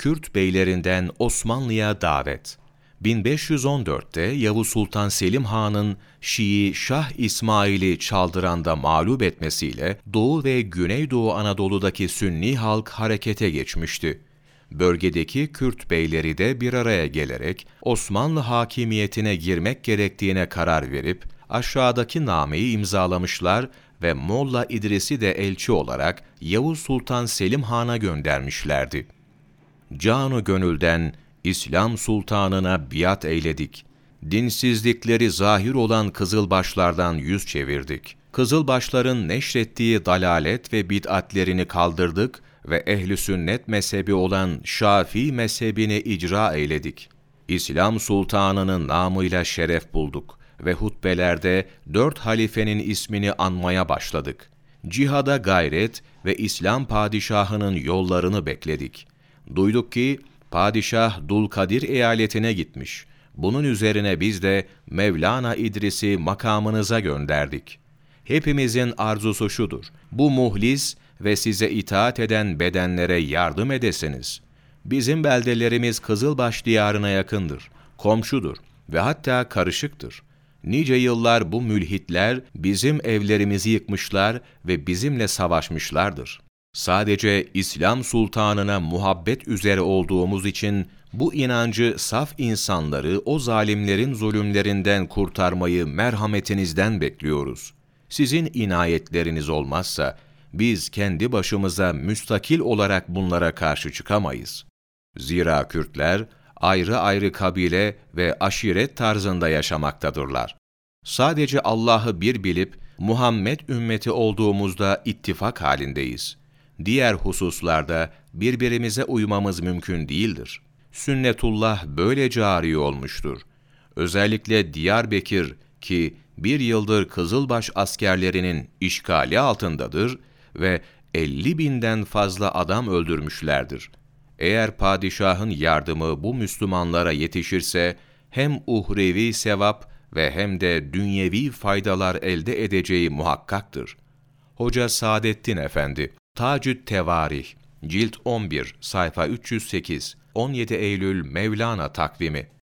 Kürt beylerinden Osmanlı'ya davet. 1514'te Yavuz Sultan Selim Han'ın Şii Şah İsmail'i Çaldıran'da mağlup etmesiyle Doğu ve Güneydoğu Anadolu'daki Sünni halk harekete geçmişti. Bölgedeki Kürt beyleri de bir araya gelerek Osmanlı hakimiyetine girmek gerektiğine karar verip aşağıdaki nameyi imzalamışlar ve Molla İdris'i de elçi olarak Yavuz Sultan Selim Han'a göndermişlerdi. Canu gönülden İslam sultanına biat eyledik. Dinsizlikleri zahir olan kızılbaşlardan yüz çevirdik. Kızılbaşların neşrettiği dalalet ve bid'atlerini kaldırdık ve ehli sünnet mezhebi olan Şafii mezhebini icra eyledik. İslam sultanının namıyla şeref bulduk ve hutbelerde dört halifenin ismini anmaya başladık. Cihada gayret ve İslam padişahının yollarını bekledik. Duyduk ki Padişah Dulkadir eyaletine gitmiş. Bunun üzerine biz de Mevlana İdris'i makamınıza gönderdik. Hepimizin arzusu şudur, bu muhlis ve size itaat eden bedenlere yardım edesiniz. Bizim beldelerimiz Kızılbaş diyarına yakındır, komşudur ve hatta karışıktır. Nice yıllar bu mülhitler bizim evlerimizi yıkmışlar ve bizimle savaşmışlardır. Sadece İslam sultanına muhabbet üzere olduğumuz için bu inancı saf insanları o zalimlerin zulümlerinden kurtarmayı merhametinizden bekliyoruz. Sizin inayetleriniz olmazsa biz kendi başımıza müstakil olarak bunlara karşı çıkamayız. Zira Kürtler ayrı ayrı kabile ve aşiret tarzında yaşamaktadırlar. Sadece Allah'ı bir bilip Muhammed ümmeti olduğumuzda ittifak halindeyiz. Diğer hususlarda birbirimize uymamız mümkün değildir. Sünnetullah böyle cari olmuştur. Özellikle Diyarbakır ki bir yıldır Kızılbaş askerlerinin işgali altındadır ve 50 binden fazla adam öldürmüşlerdir. Eğer padişahın yardımı bu Müslümanlara yetişirse hem uhrevi sevap ve hem de dünyevi faydalar elde edeceği muhakkaktır. Hoca Saadettin Efendi, Tacü't Tevarih, Cilt 11, sayfa 308, 17 Eylül Mevlana takvimi